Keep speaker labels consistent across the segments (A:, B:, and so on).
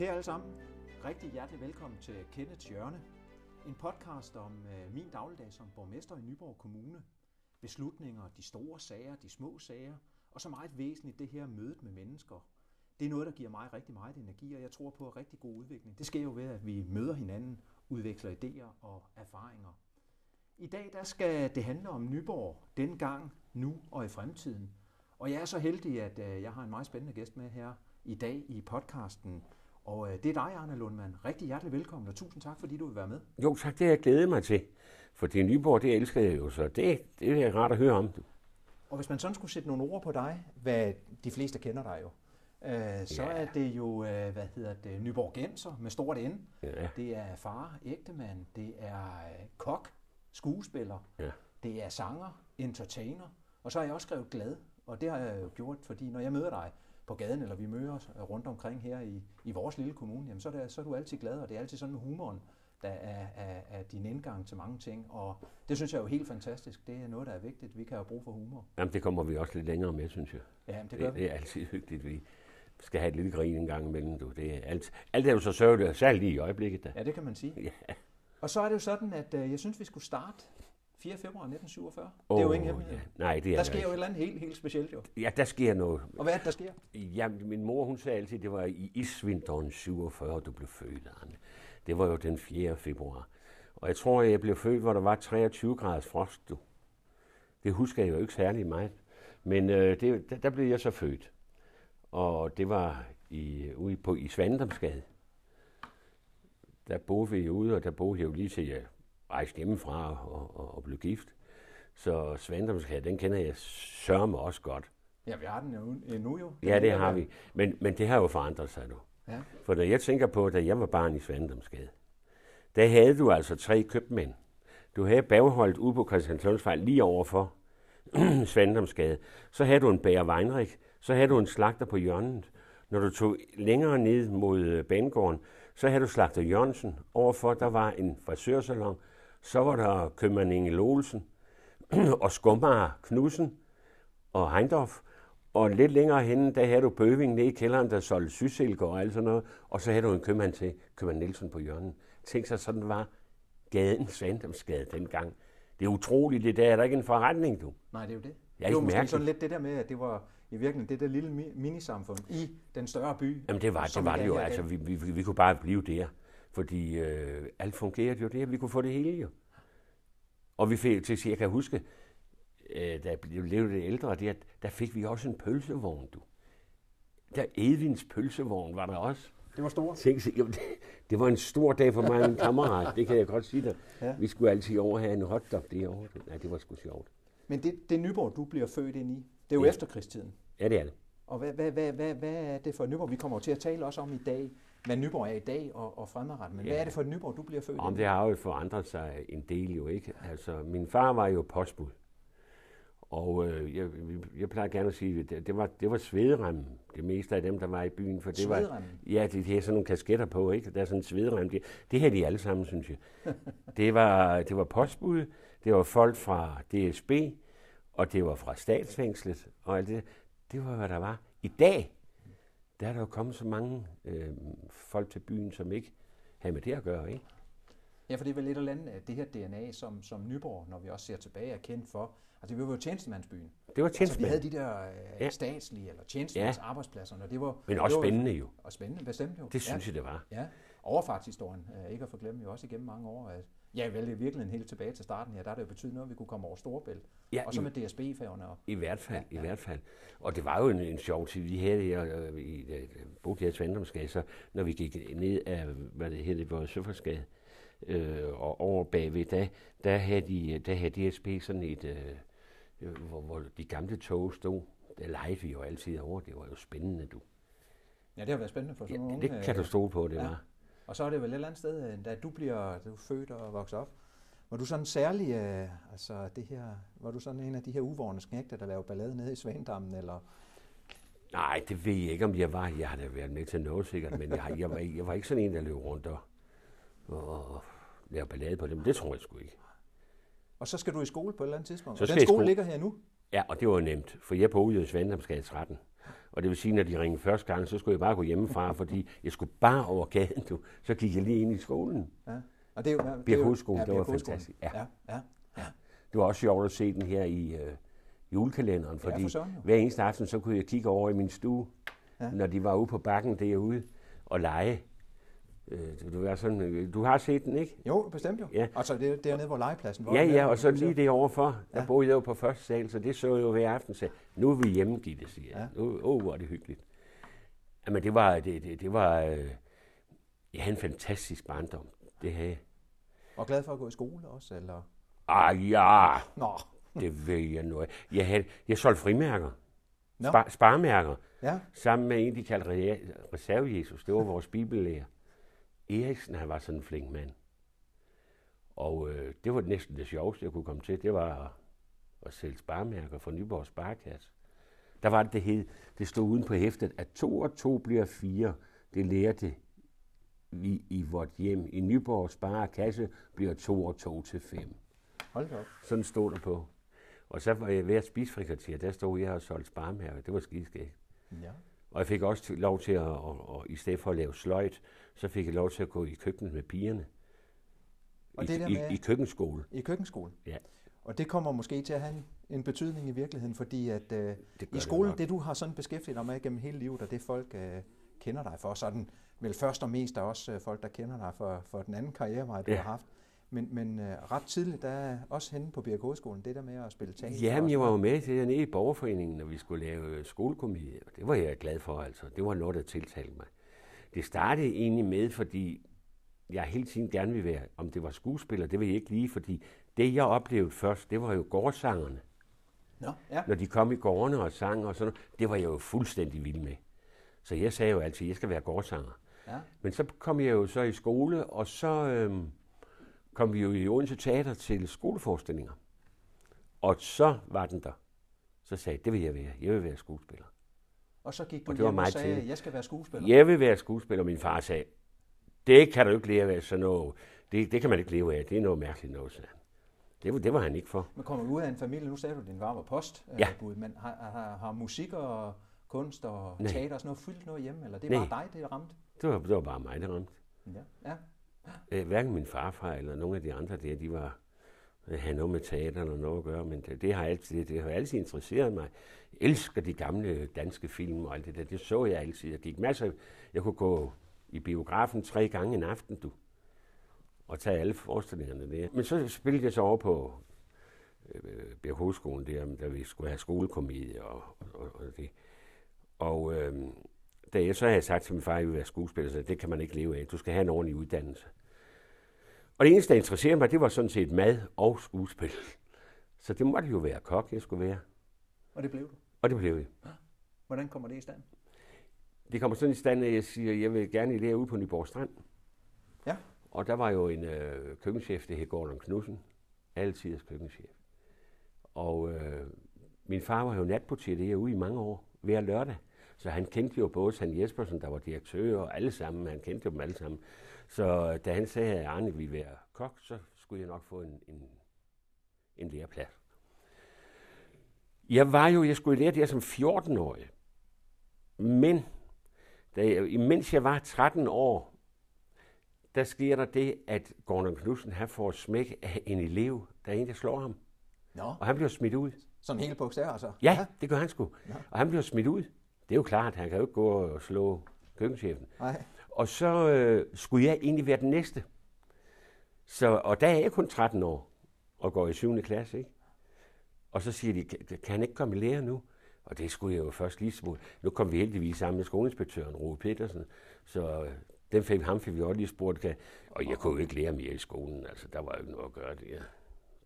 A: Kære alle sammen, rigtig hjertelig velkommen til Kenneths Hjørne. En podcast om øh, min dagligdag som borgmester i Nyborg Kommune. Beslutninger, de store sager, de små sager, og så meget væsentligt det her mødet med mennesker. Det er noget, der giver mig rigtig meget energi, og jeg tror på rigtig god udvikling. Det sker jo ved, at vi møder hinanden, udveksler idéer og erfaringer. I dag der skal det handle om Nyborg, dengang, nu og i fremtiden. Og jeg er så heldig, at øh, jeg har en meget spændende gæst med her i dag i podcasten. Og øh, det er dig, Arne Lundmann. Rigtig hjertelig velkommen, og tusind tak, fordi du vil være med.
B: Jo tak, det har jeg glædet mig til. For det Nyborg, det elsker jeg jo, så det, det er rart at høre om.
A: Og hvis man sådan skulle sætte nogle ord på dig, hvad de fleste kender dig jo, øh, så
B: Ja.
A: er det jo, øh, hvad hedder det, Nyborg Genser med stort N.
B: Ja.
A: Det er far, ægtemand, det er øh, kok, skuespiller,
B: Ja.
A: det er sanger, entertainer, og så har jeg også skrevet glad, og det har jeg jo gjort, fordi når jeg møder dig på gaden, eller vi møder os rundt omkring her i, i vores lille kommune, jamen så, er det, så er du altid glad, og det er altid sådan med humoren, der er, er, er din indgang til mange ting, og det synes jeg er jo helt fantastisk. Det er noget, der er vigtigt. Vi kan have brug for humor.
B: Jamen, det kommer vi også lidt længere med, synes jeg.
A: Ja, det gør
B: Det,
A: vi.
B: det er altid hyggeligt, vi skal have et lille grin en gang imellem. Du. Det er alt, alt er jo så sørgeligt, særligt lige i øjeblikket. Da.
A: Ja, det kan man sige.
B: Ja.
A: Og så er det jo sådan, at øh, jeg synes, vi skulle starte 4. februar 1947. det er jo ingen hemmelighed.
B: Ja. Nej, det er
A: Der sker jo
B: ikke.
A: et eller andet helt, helt specielt jo.
B: Ja, der sker noget.
A: Og hvad er det, der sker?
B: Ja, min mor, hun sagde altid, det var i isvinteren 47, du blev født, Arne. Det var jo den 4. februar. Og jeg tror, jeg blev født, hvor der var 23 graders frost, du. Det husker jeg jo ikke særlig meget. Men øh, det, der, der blev jeg så født. Og det var i, ude på, i Svandomsgade. Der boede vi ude, og der boede jeg jo lige til jeg rejste hjemmefra og, og, og blev gift. Så Svandomsgade, den kender jeg sørme også godt.
A: Ja, vi har den jo endnu jo. Den
B: Ja, det har vi. Men, men det har jo forandret sig nu.
A: Ja.
B: For når jeg tænker på, da jeg var barn i Svandomsgade, der havde du altså tre købmænd. Du havde Bagholdt ude på Christiansholmsvej lige overfor Svandomsgade. Så havde du en bager Weinrich. Så havde du en slagter på hjørnet. Når du tog længere ned mod banegården, så havde du slagter Jørgensen. Overfor der var en frisørsalon. Så var der købmand Inge Olsen og skummer Knudsen og Heindorf. Og lidt længere henne, der havde du Bøving nede i kælderen, der solgte sysilker og alt sådan noget. Og så havde du en købmand til, købmand Nielsen på hjørnet. Tænk sig, sådan var gaden Svandomsgade dengang. Det er utroligt, det der er der ikke en forretning, du.
A: Nej, det er jo det.
B: Ja,
A: det var måske
B: mærkeligt.
A: sådan lidt det der med, at det var i virkeligheden det der lille mi- minisamfund i den større by.
B: Jamen det var, det, var det jo, altså vi, vi, vi, vi kunne bare blive der. Fordi øh, alt fungerede jo der, vi kunne få det hele jo. Og vi fik til, jeg kan huske, øh, da jeg blev lidt ældre, der, der fik vi også en pølsevogn, du. Der Edvins pølsevogn var der også.
A: Det var stort.
B: Tænk, jamen, det, det var en stor dag for mig og min kammerat, det kan jeg godt sige dig.
A: Ja.
B: Vi skulle altid over have en hotdog derovre. Nej, det var sgu sjovt.
A: Men det, det Nyborg, du bliver født ind i, det er jo
B: Ja.
A: efterkrigstiden.
B: Ja, det er det.
A: Og hvad, hvad, hvad, hvad, hvad er det for et Nyborg? Vi kommer jo til at tale også om i dag, hvad Nyborg er i dag og, og fremadrettet. Men ja. Hvad er det for et Nyborg, du bliver født
B: Om det har jo forandret sig en del jo ikke. Altså, min far var jo postbud. Og øh, jeg, jeg plejer gerne at sige, at det, det var, det var svederemmen, det meste af dem, der var i byen. For det var, ja, de, de har sådan nogle kasketter på, ikke? Der er sådan en svederem. Det, det her de alle sammen, synes jeg. Det var, det var postbud, det var folk fra DSB, og det var fra statsfængslet, og alt det. Det var, hvad der var. I dag, der er der jo kommet så mange øh, folk til byen, som ikke har med det at gøre, ikke?
A: Ja, for det er vel lidt eller andet af det her DNA, som, som Nyborg, når vi også ser tilbage, er kendt for. Altså, vi var jo tjenestemandsbyen.
B: Det var
A: Altså, vi havde de der øh,
B: Ja.
A: statslige eller tjenestemands arbejdspladser, og det var...
B: Men
A: det
B: også
A: var,
B: spændende jo.
A: Og spændende, bestemt jo.
B: Det synes jeg, det var.
A: Ja, overfartshistorien, øh, ikke at forglemme jo også igennem mange år. At, ja, vel, det er virkelig helt tilbage til starten her, der har det jo betydet noget, at vi kunne komme over Storebælt.
B: Ja,
A: og så med DSB-færgerne. Og,
B: I hvert fald,
A: Ja,
B: ja, i hvert fald. Og det var jo en, en sjov tid. Vi havde her, øh, i, øh, boede her i Svandomsgade, så når vi gik ned af, hvad det hedder, vores Søfartsgade, øh, og over bagved, der, der, havde de, der havde DSB sådan et, øh, øh, hvor, hvor de gamle tog stod. Der lejede vi jo altid over. Det var jo spændende, du.
A: ja, det har været spændende for sådan
B: Ja,
A: nogle
B: det kan du stole på, det
A: ja.
B: var.
A: Og så er det vel et eller andet sted, øh, da du bliver du er født og vokset op, var du sådan særlig, øh, altså det her, var du sådan en af de her uvårende skægter, der lavede ballade nede i Svandammen, eller
B: Nej, det ved jeg ikke, om jeg var. Jeg har da været med til noget sikkert, men jeg, jeg, var, ikke- jeg var ikke sådan en, der løb rundt og, og, lavede ballade på dem. Det tror jeg sgu ikke.
A: Og så skal du i skole på et eller andet tidspunkt.
B: Så
A: og den skole
B: skole.
A: ligger her nu.
B: Ja, og det var nemt, for jeg boede jo i Svandamsgade 13. Og det vil sige, når de ringede første gang, så skulle jeg bare gå hjemmefra, fordi jeg skulle bare over gaden, du. Så gik jeg lige ind i skolen.
A: Ja. Og det er jo, det er
B: Birk
A: jo-
B: Hovedskolen,
A: ja,
B: det var fantastisk. Ja.
A: Ja, ja. ja.
B: Det var også sjovt at se den her i øh, julekalenderen,
A: Ja,
B: fordi
A: for søren jo.
B: hver eneste aften, så kunne jeg kigge over i min stue,
A: Ja.
B: ja. når de var ude på bakken derude og lege. Øh, det, det var sådan, øh, du har set den, ikke?
A: Jo, bestemt jo.
B: Ja.
A: Og så det, dernede, hvor legepladsen var.
B: Ja, ja, og så
A: du
B: lige det overfor, der
A: Ja.
B: boede jeg jo på første sal, så det så jeg jo hver aften, så nu er vi hjemme, Gitte, siger jeg.
A: Ja.
B: Nu, åh, hvor er det hyggeligt. Jamen, det var, det, det, det var, øh, jeg havde en fantastisk barndom, det havde jeg.
A: Og glad for at gå i skole også, eller?
B: Ah, ja,
A: Nå,
B: det ved jeg nu. Jeg, havde, jeg solgte frimærker. Spar, sparmærker,
A: ja.
B: sammen med en, de kaldte Re- reserve-Jesus. Det var vores bibellærer. Eriksen, han var sådan en flink mand. Og øh, det var næsten det sjoveste, jeg kunne komme til. Det var at, at sælge sparmærker for Nyborg Sparekasse. Der var det, det hed, det stod uden på hæftet, at to og to bliver fire. Det lærte vi i vort hjem. I Nyborg Sparekasse bliver to og to til fem.
A: Hold op.
B: Sådan stod der på. Og så var jeg ved at spise frikatier. Der stod jeg og solgte sparmærker. Det var skideskægt.
A: Ja.
B: Og jeg fik også lov til at, og, og, i stedet for at lave sløjt, så fik jeg lov til at gå i køkkenet med pigerne.
A: Og
B: I,
A: det der
B: i,
A: med-
B: I køkkenskole.
A: I køkkenskolen.
B: Ja.
A: Og det kommer måske til at have en, en betydning i virkeligheden, fordi at øh,
B: Det
A: i
B: det
A: skolen,
B: nok.
A: det, du har sådan beskæftiget dig med gennem hele livet, og det folk øh, kender dig for, sådan vel først og mest er også øh, folk, der kender dig for, for den anden karrierevej, du
B: Ja.
A: har haft. Men, men øh, ret tidligt, der er også henne på Birk Hovedskolen, det der med at spille teater.
B: Jamen, jeg var jo med til dernede i borgerforeningen, når vi skulle lave øh, skolekomedie, og det var jeg glad for, altså. Det var noget, der tiltalte mig. Det startede egentlig med, fordi jeg hele tiden gerne ville være, om det var skuespiller, det vil jeg ikke lige, fordi det, jeg oplevede først, det var jo gårdsangerne.
A: Nå, ja.
B: Når de kom i gårdene og sang og sådan noget, det var jeg jo fuldstændig vild med. Så jeg sagde jo altid, at jeg skal være gårdsanger.
A: ja.
B: Men så kom jeg jo så i skole, og så øhm, kom vi jo i Odense Teater til skoleforestillinger. Og så var den der. Så sagde jeg, det vil jeg være. Jeg vil være skuespiller.
A: Og så gik du
B: Og det var
A: hjem og sagde,
B: tidligt.
A: jeg skal være skuespiller.
B: Jeg vil være skuespiller, min far sagde, det kan du ikke leve af sådan noget. Det, det kan man ikke leve af. Det er noget mærkeligt noget, sagde. Det, var- det var han ikke for.
A: Men kommer du ud af en familie, nu sagde du, din far var post, øh,
B: Ja.
A: bud, men har, har, har musik og kunst og
B: Nej.
A: teater og sådan noget fyldt noget hjemme, eller det er
B: Nej.
A: bare dig, det ramte?
B: Det var, det var bare mig, der ramte.
A: Ja. ja.
B: Øh, hverken min farfar eller nogle af de andre der, de var øh, have noget med teater eller noget at gøre, men det, det, har altid, det har altid interesseret mig. Jeg elsker de gamle danske film og alt det der. Det så jeg altid. Jeg gik masser. Jeg kunne gå i biografen tre gange en aften, du. Og tage alle forestillingerne der. Men så spillede jeg så over på øh, BH-skolen der, da vi skulle have skolekomedie og, og, og det. Og øh, da jeg så havde sagt til min far, at jeg ville være skuespiller, så det kan man ikke leve af. Du skal have en ordentlig uddannelse. Og det eneste, der interesserede mig, det var sådan set mad og skuespil. Så det måtte jo være kok, jeg skulle være.
A: Og det blev du.
B: Og det blev jeg.
A: Hvordan kommer det i stand?
B: Det kommer sådan i stand, at jeg siger, at jeg vil gerne lære ude på Nyborg Strand.
A: Ja.
B: Og der var jo en øh, køkkenchef, det hed Gordon Knudsen. Altidens køkkenchef. Og øh, min far var jo natportier derude i mange år, hver lørdag. Så han kendte jo både San Jespersen, der var direktør, og alle sammen. Han kendte jo dem alle sammen. Så da han sagde, at Arne ville være kok, så skulle jeg nok få en, en, en læreplads. Jeg var jo, jeg skulle lære det her som 14-årig. Men da jeg, imens jeg var 13 år, der sker der det, at Gordon Knudsen han får smæk af en elev, der er en, der slår ham.
A: Nå,
B: Og han bliver smidt ud.
A: sådan helt bogstaver altså?
B: Ja, det gør han sgu.
A: Ja.
B: Og han bliver smidt ud. Det er jo klart, han kan jo ikke gå og slå køkkenchefen.
A: Nej.
B: Og så øh, skulle jeg egentlig være den næste. Så, og der er jeg kun 13 år og går i 7. klasse, ikke? Og så siger de, "Kan- kan han ikke komme i lære nu? Og det skulle jeg jo først lige spurgt. Nu kom vi heldigvis sammen med skoleinspektøren, Rue Petersen, så øh, den fik, ham fik vi også lige spurgt. Kan, og jeg kunne jo ikke lære mere i skolen, altså der var jo ikke noget at gøre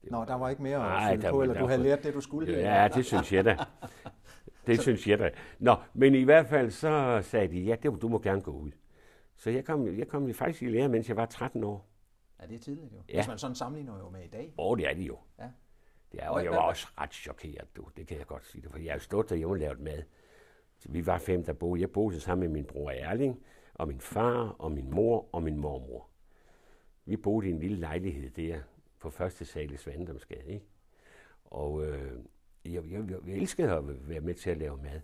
B: det. det
A: Nå, der var ikke mere at fylde på,
B: var-
A: eller du havde
B: var-
A: lært det, du skulle.
B: Ja, det synes jeg da. Det synes jeg da. Nå, men i hvert fald så sagde de, ja, det, du må gerne gå ud. Så jeg kom, jeg kom faktisk i lære, mens jeg var 13 år.
A: Ja, det er tidligt jo.
B: Ja.
A: Hvis man sådan sammenligner jo med i dag.
B: Åh, det er de jo.
A: Ja.
B: Det er, og jeg var også ret chokeret, du. Det kan jeg godt sige dig, for jeg har stået derhjemme og lavet mad. Så vi var fem, der boede. Jeg boede sammen med min bror Erling, og min far, og min mor, og min mormor. Vi boede i en lille lejlighed der på første sal i Svandomsgade, ikke? Og øh, jeg, jeg, jeg, jeg elskede at være med til at lave mad.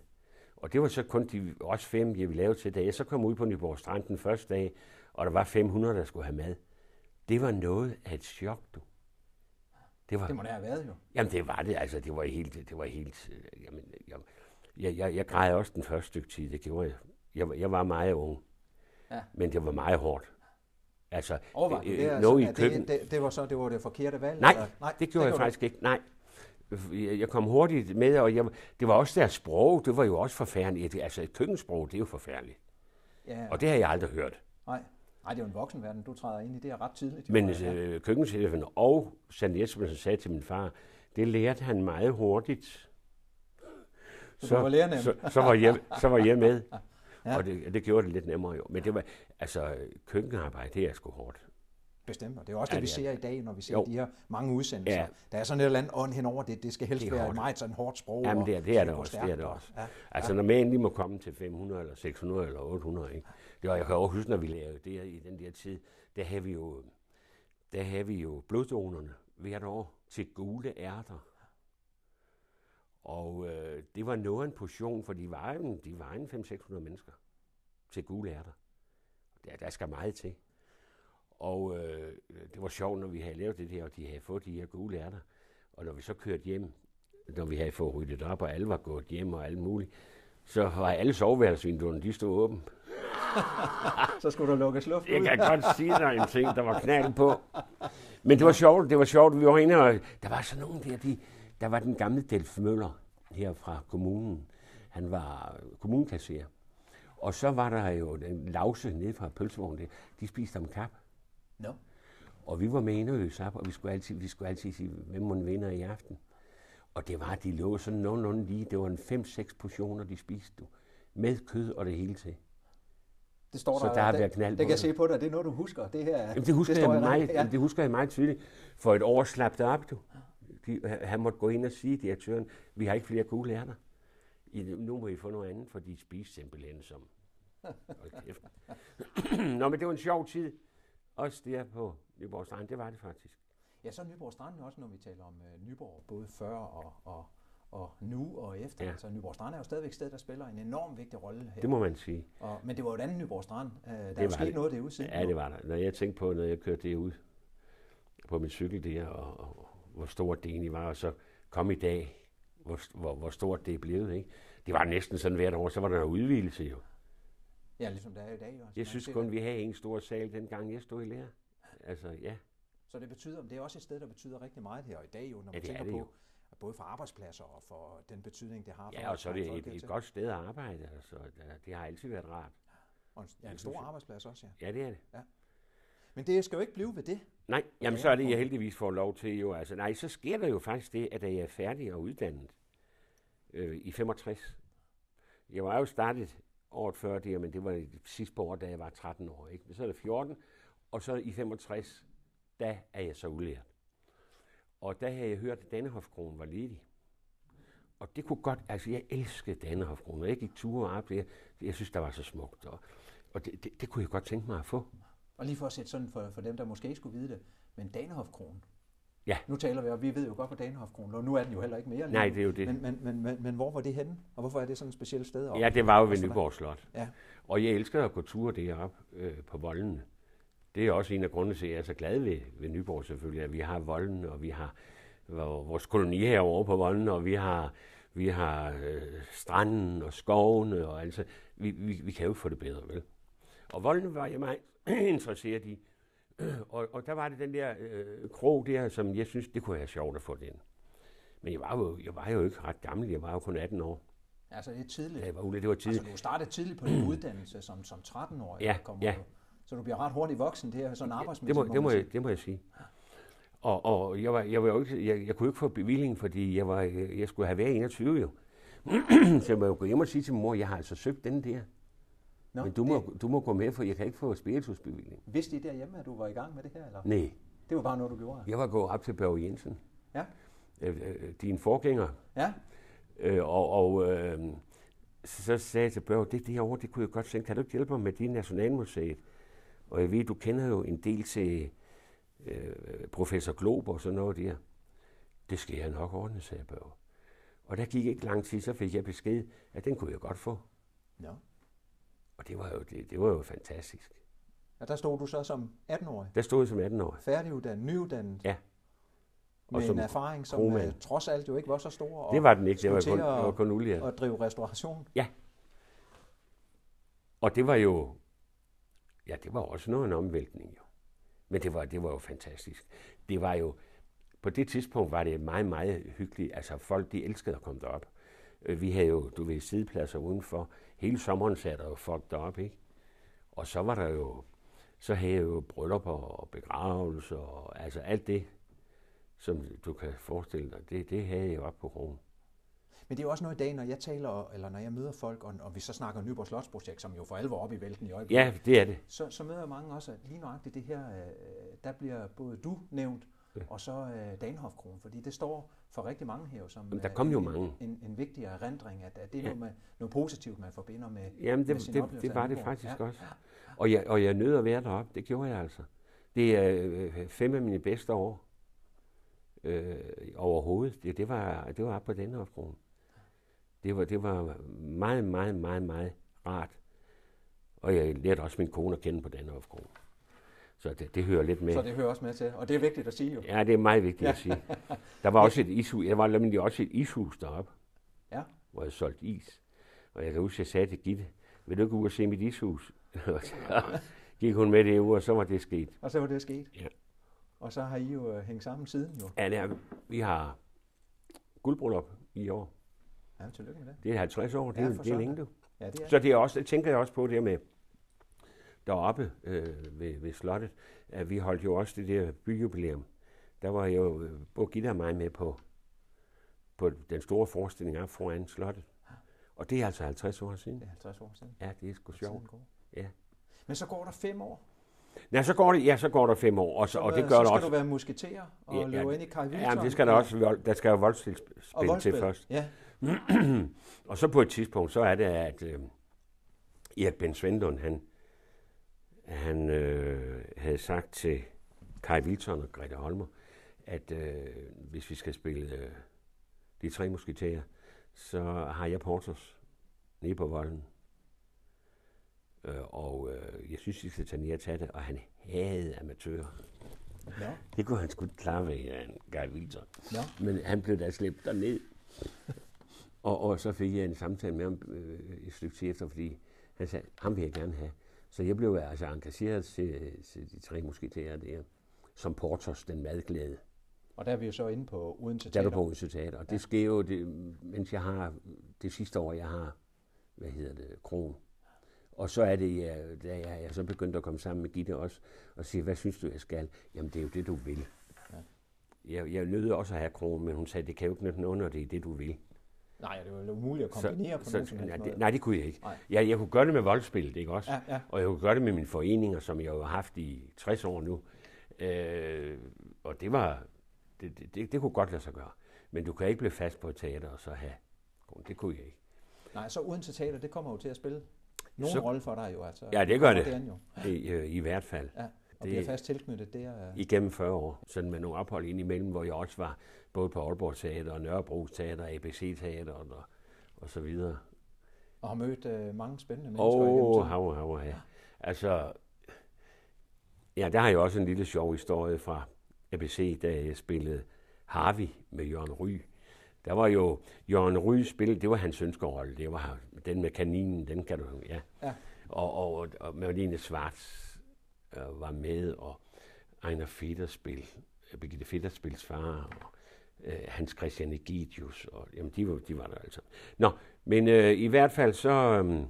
B: Og det var så kun de, os fem, jeg ville lave til, da jeg så kom ud på Nyborg Strand den første dag, og der var 500, der skulle have mad. Det var noget af et chok, du.
A: Det, var, det må det have været jo.
B: Jamen det var det, altså det var helt, det var helt, øh, jamen, jeg, jeg, jeg, jeg græd også den første stykke tid, det gjorde jeg. Jeg, jeg var meget ung, ja. men det var meget hårdt.
A: Altså, Overvej, øh, det, er, noget i køkken. Det, det, det, var så det var det forkerte valg?
B: Nej, eller? Nej det gjorde det jeg faktisk ikke. Nej, jeg kom hurtigt med, og jeg, det var også deres sprog, det var jo også forfærdeligt. Altså et køkkensprog, det er jo forfærdeligt. Ja, og det har jeg aldrig hørt.
A: Nej. Nej, det er jo en voksenverden, du træder ind i. Det er ret tidligt.
B: Men øh, køkkenchefen og Sand Jespersen sagde til min far, det lærte han meget hurtigt.
A: Så, så, var,
B: så, så, var jeg, så var jeg med. ja. Og det, det gjorde det lidt nemmere jo. Men det var, altså, køkkenarbejde, det er sgu hårdt.
A: Bestemt, og det er også ja, det, vi ser i dag, når vi ser jo. de her mange udsendelser. Ja. Der er sådan et eller andet ånd henover det. Det skal helst det være hårdt. meget sådan hårdt sprog.
B: Jamen, det er det, er det også. Det er det også. Ja. Altså, når man endelig må komme til 500, eller 600, eller 800, ikke? Det var, jeg kan også huske, når vi lavede det i den der tid, der havde vi jo, der havde vi jo bloddonerne hvert år til gule ærter. Og øh, det var noget en portion, for de var, en, de var en 500-600 mennesker til gule ærter. Der, der skal meget til. Og øh, det var sjovt, når vi havde lavet det der, og de havde fået de her gule ærter. Og når vi så kørte hjem, når vi havde fået ryddet op, og alle var gået hjem og alt muligt, så var alle soveværelsesvinduerne, de stod åbent.
A: så skulle der lukkes luft ud.
B: Jeg kan godt sige dig en ting, der var knald på. Men det var sjovt, det var sjovt. Vi var inde, og der var så nogen der, de, der var den gamle Delf Møller her fra kommunen. Han var kommunekasserer. Og så var der jo en lause nede fra pølsevognen, de spiste om kap. No. Og vi var med Enerøs op, og vi skulle altid, vi skulle altid sige, hvem må vinder i aften. Og det var, de lå sådan nogenlunde lige. Det var en 5-6 portioner, de spiste, du. Med kød og det hele til.
A: Det står så der, der har været knald det, det kan jeg se på dig. Det er noget, du husker. Det her
B: Jamen, det husker, det jeg, meget, ja. det husker jeg meget tydeligt. For et år slap det op, du. De, han måtte gå ind og sige, direktøren, vi har ikke flere gule ærter. I, nu må I få noget andet, for de spiser simpelthen som... Hold kæft. Nå, men det var en sjov tid. Også der på Nyborg Strand, det var det faktisk.
A: Ja, så Nyborg Strand også, når vi taler om uh, Nyborg, både før og, og, og nu og efter. Ja. Altså Nyborg Strand er jo stadigvæk et sted, der spiller en enorm vigtig rolle her.
B: Det må man sige.
A: Og, men det var jo et andet Nyborg Strand. Uh, der det er jo sket det. noget derude siden.
B: Ja, det var der. Når jeg tænkte på, når jeg kørte det ud på min cykel der, og, og hvor stort det egentlig var, og så kom i dag, hvor, hvor, hvor stort det er blevet. Ikke? Det var næsten sådan hvert år, så var der en udvidelse jo.
A: Ja, ligesom der er i dag også.
B: Jeg synes kun, vi havde en stor sal, dengang jeg stod i lære. Altså, ja.
A: Så det betyder, det er også et sted, der betyder rigtig meget her i dag, jo, når man ja, tænker på, jo. både for arbejdspladser og for den betydning, det har. For
B: ja, og så er det et, et godt sted at arbejde. Altså, det har altid været rart.
A: Og en, ja, en stor arbejdsplads også, ja.
B: Ja, det er det.
A: Ja. Men det skal jo ikke blive ved det.
B: Nej, jamen så er det, jeg heldigvis får lov til jo. Altså, nej, så sker der jo faktisk det, at jeg er færdig og uddannet øh, i 65. Jeg var jo startet året før det, men det var sidste år, da jeg var 13 år. Ikke? Så er det 14, og så i 65, der er jeg så udlært. Og der havde jeg hørt, at Dannehofkronen var ledig. Og det kunne godt, altså jeg elskede Dannehofkronen, jeg gik ture op det, jeg synes, der var så smukt. Og, og det, det, det, kunne jeg godt tænke mig at få.
A: Og lige for at sætte sådan for, for dem, der måske ikke skulle vide det, men Danehofkronen,
B: Ja.
A: Nu taler vi, og vi ved jo godt, hvor Danehofkronen og nu er den jo heller ikke mere.
B: Nej, det er jo det.
A: Men, men, men, men, men hvor var det henne? Og hvorfor er det sådan et specielt sted?
B: Ja, det var jo ved Nyborg Slot. Ja. Og jeg elsker at gå ture deroppe øh, på voldene. Det er også en af grundene til, at jeg er så glad ved, ved Nyborg selvfølgelig, at vi har volden, og vi har vores koloni herovre på volden, og vi har, vi har øh, stranden og skovene, og altså, vi, vi, vi kan jo få det bedre, vel? Og volden var jeg meget interesseret i. og, og der var det den der øh, krog der, som jeg synes, det kunne være sjovt at få den. Men jeg var, jo, jeg var jo ikke ret gammel, jeg var jo kun 18 år.
A: Altså det er tidligt.
B: Ja, det var, det var tidligt.
A: Altså du startede tidligt på din uddannelse som, som 13-årig.
B: Ja, ja.
A: Du, så du bliver ret hurtigt voksen, det er sådan arbejdsmæssigt.
B: Det må, det må, jeg, det må jeg sige. Og, og jeg, var, jeg, var jo ikke, jeg, jeg kunne ikke få bevilling, fordi jeg, var, jeg skulle have været 21 jo. så jeg må jo gå hjem og sige til min mor, jeg har altså søgt den der. Nå, Men du må, det... du må gå med, for jeg kan ikke få spiritusbevilling.
A: Vidste I derhjemme, at du var i gang med det her? Eller?
B: Nej.
A: Det var bare noget, du gjorde?
B: Jeg var gået op til Børge Jensen.
A: Ja.
B: Øh, øh, din forgænger.
A: Ja.
B: Øh, og og øh, så sagde jeg til Børge, det derovre, det kunne jeg godt tænke. Kan du ikke hjælpe mig med din Nationalmuseet? Og jeg ved, du kender jo en del til øh, professor Glob og sådan noget der. Det skal jeg nok ordne, sagde Børge. Og der gik ikke lang tid, så fik jeg besked, at den kunne jeg godt få.
A: Ja.
B: Og det var jo, det, det var jo fantastisk.
A: Ja, der stod du så som 18-årig,
B: Der stod jeg som 18-årig.
A: færdiguddannet, nyuddannet,
B: Ja. Og
A: med
B: som
A: en erfaring, som
B: kromand.
A: uh, trods alt jo ikke var så stor, og,
B: Det var den ikke, det var kun,
A: at-
B: var kun olie.
A: at drive restauration.
B: Og det var jo, ja, det var også noget en omvæltning jo. Men det var, det var jo fantastisk. Det var jo, på det tidspunkt var det meget, meget hyggeligt. Altså folk, de elskede at komme derop. Øh, Vi havde jo, du ved, sidepladser udenfor. Hele sommeren sad der jo folk derop, ikke? Og så var der jo, så havde jeg jo bryllupper og begravelser og altså alt det, som du kan forestille dig, det, det havde jeg jo op på krogen.
A: Men det er jo også noget i dag, når jeg taler, eller når jeg møder folk, og, og vi så snakker Nyborg Slotsprojekt, som jo for alvor op i vælten i øjeblikket,
B: Ja, det er det.
A: så, så møder jeg mange også, at lige nøjagtigt det her, øh, der bliver både du nævnt,
B: Ja.
A: og så øh, fordi det står for rigtig mange her som
B: Jamen, der kom jo
A: en,
B: mange.
A: En, en vigtig erindring, at, at det er
B: Ja.
A: noget, med, noget positivt, man forbinder med,
B: Jamen,
A: med
B: det,
A: sin
B: det,
A: oplevelse
B: det var det faktisk
A: Ja.
B: også. Og jeg, og jeg nød at være deroppe. Det gjorde jeg altså. Det er øh, fem af mine bedste år øh, overhovedet. Det, det var, det var på den hofkronen. Det var, det var meget, meget, meget, meget rart. Og jeg lærte også min kone at kende på den hofkronen. Så det, det hører lidt med.
A: Så det hører også med til, og det er vigtigt at sige jo.
B: Ja, det er meget vigtigt at sige. Der var også et ishus. Der var nemlig også et ishus deroppe,
A: Ja.
B: hvor jeg solgte is. Og jeg kan huske, jeg sagde til Gitte, vil du ikke ud og se mit ishus? Og så gik hun med det ud, og så var det sket.
A: Og så var det sket.
B: Ja.
A: Og så har I jo øh, hængt sammen siden jo.
B: Ja, det er, vi har guldbryllup i år.
A: Ja, tillykke med det.
B: Det er 50 år, det,
A: Ja,
B: er, det er længe du.
A: Ja, det er
B: Så det er også, det tænker jeg også på det med deroppe øh, ved, ved slottet, at vi holdt jo også det der byjubilæum. Der var jo øh, både Gitte og mig med på, på den store forestilling af foran slottet. Og det er altså 50 år siden.
A: det er 50 år siden.
B: Ja, det er sgu sjovt. Ja.
A: Men så går der fem år.
B: Ja, så går det, ja, så går der fem år, og, så, og det gør
A: så skal
B: også.
A: du være musketer og
B: Ja,
A: ja,
B: ja,
A: løbe ind i Kai
B: Ja, men det skal der også, der skal jo voldspil til først.
A: Ja,
B: Og så på et tidspunkt, så er det, at øh, Erik Ben Svendlund, han, han øh, havde sagt til Kai Wilson og Grete Holmer, at øh, hvis vi skal spille øh, de tre musketerer, så har jeg Portos nede på volden. Øh, og øh, jeg synes, vi skal tage ned og tage det, og han havde amatører.
A: ja,
B: Det kunne han sgu ikke klare ved, en Guy Wilson.
A: ja.
B: Men han blev da slæbt derned. og, og så fik jeg en samtale med ham øh, et stykke tid efter, fordi han sagde, ham vil jeg gerne have. Så jeg blev altså engageret til, til de tre musketerer der, som Portos, den madglæde.
A: Og der er vi jo så inde på Odense
B: Der er du
A: Teater.
B: på Odense Teater. Og det sker jo, det, mens jeg har, det sidste år, jeg har, hvad hedder det, kron. Og så er det, ja, da jeg, jeg så begyndte at komme sammen med Gitte også, og sige, hvad synes du, jeg skal? Jamen, det er jo det, du vil.
A: Ja.
B: Jeg, jeg nødde også at have kron, men hun sagde, det kan jo ikke nytte noget, når det er det, du vil.
A: Nej, det jo umuligt at kombinere på nogen som helst
B: nej,
A: måde.
B: det, nej, det kunne jeg ikke.
A: Nej.
B: Jeg, jeg kunne gøre det med voldspillet, ikke også?
A: Ja, ja.
B: Og jeg kunne gøre det med mine foreninger, som jeg jo har haft i 60 år nu. Øh, og det var, det, det, det, det kunne godt lade sig gøre. Men du kan ikke blive fast på et teater og så have, det kunne jeg ikke.
A: Nej, så Odense Teater, det kommer jo til at spille nogen
B: Så-
A: rolle for dig jo. Altså,
B: Ja, det gør det.
A: jo.
B: I, øh, I hvert fald.
A: Ja, og
B: Det-
A: bliver fast tilknyttet der.
B: Igennem 40 år. Sådan med nogle ophold indimellem, hvor jeg også var både på Aalborg Teater, og Nørrebro Teater, ABC Teater og, og så videre.
A: Og har mødt øh, mange spændende mennesker
B: Åh,
A: igennem
B: oh,
A: tiden.
B: hav, hav, ja. Altså, ja, der har jeg også en lille sjov historie fra ABC, da jeg spillede Harvey med Jørgen Ry. Der var jo, Jørgen Ry spil, det var hans ønskerolle. Det var den med kaninen, den kan du, ja.
A: Ja.
B: Og, og, og Marlene Svarts øh, var med, og Ejner Fedderspil, Birgitte Fedderspils far, og øh, Hans Christian Egidius, og jamen, de var, de var der altså. Nå, men øh, i hvert fald så øh,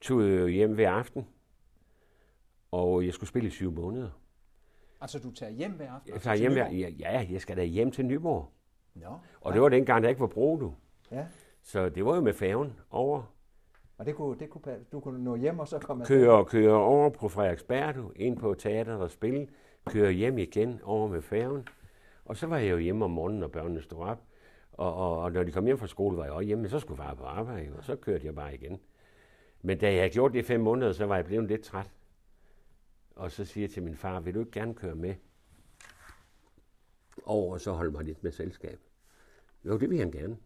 B: tog jeg jo hjem ved aften, og jeg skulle spille i syv måneder.
A: Altså, du tager hjem hver aften?
B: Jeg
A: altså
B: tager hjem, hver, ja, ja, jeg skal da hjem til Nyborg.
A: Nå,
B: Og det var dengang, der ikke var bro, du.
A: ja.
B: Så det var jo med færgen over.
A: Og det kunne, det kunne, du kunne nå hjem og så komme
B: Køre, køre over på Frederiksberg, du, ind på teateret og spille. Køre hjem igen over med færgen. Og så var jeg jo hjemme om morgenen, når børnene stod op. Og, og, og når de kom hjem fra skole, var jeg også hjemme, men så skulle far på arbejde, og så kørte jeg bare igen. Men da jeg havde gjort det i fem måneder, så var jeg blevet lidt træt. Og så siger jeg til min far, vil du ikke gerne køre med over og så holde mig lidt med selskab? Jo, det vil han gerne.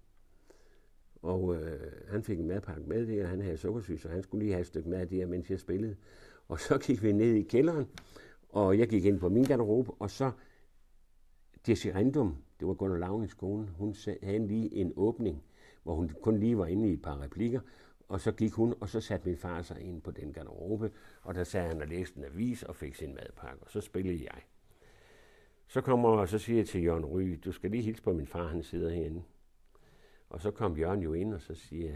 B: Og øh, han fik en madpakke med det, og han havde sukkersyg, så han skulle lige have et stykke mad der, mens jeg spillede. Og så gik vi ned i kælderen, og jeg gik ind på min garderobe, og så Desirendum, det var Gunnar Lavnings kone, hun havde lige en åbning, hvor hun kun lige var inde i et par replikker, og så gik hun, og så satte min far sig ind på den garderobe, og der sad han og læste en avis og fik sin madpakke, og så spillede jeg. Så kommer og så siger jeg til Jørgen Ry, du skal lige hilse på min far, han sidder herinde. Og så kom Jørgen jo ind, og så siger